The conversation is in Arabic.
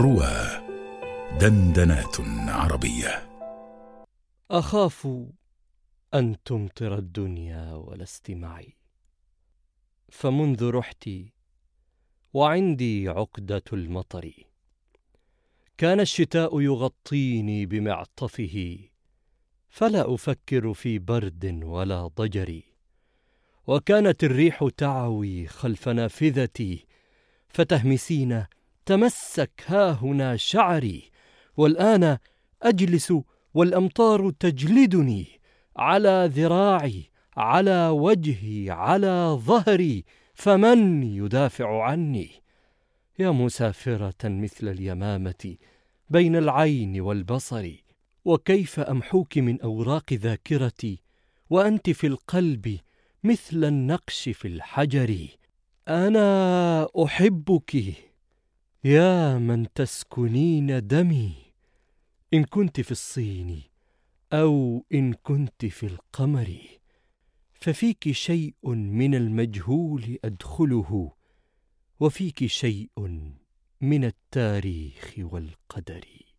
روى دندنات عربية. أخاف أن تمطر الدنيا ولست معي. فمنذ رحت وعندي عقدة المطر. كان الشتاء يغطيني بمعطفه فلا أفكر في برد ولا ضجر. وكانت الريح تعوي خلف نافذتي فتهمسين تمسك ها هنا شعري والآن أجلس والأمطار تجلدني على ذراعي على وجهي على ظهري فمن يدافع عني؟ يا مسافرة مثل اليمامة بين العين والبصر وكيف أمحوك من أوراق ذاكرتي؟ وأنت في القلب مثل النقش في الحجر أنا أحبك. يا من تسكنين دمي إن كنت في الصين أو إن كنت في القمر ففيك شيء من المجهول أدخله وفيك شيء من التاريخ والقدر.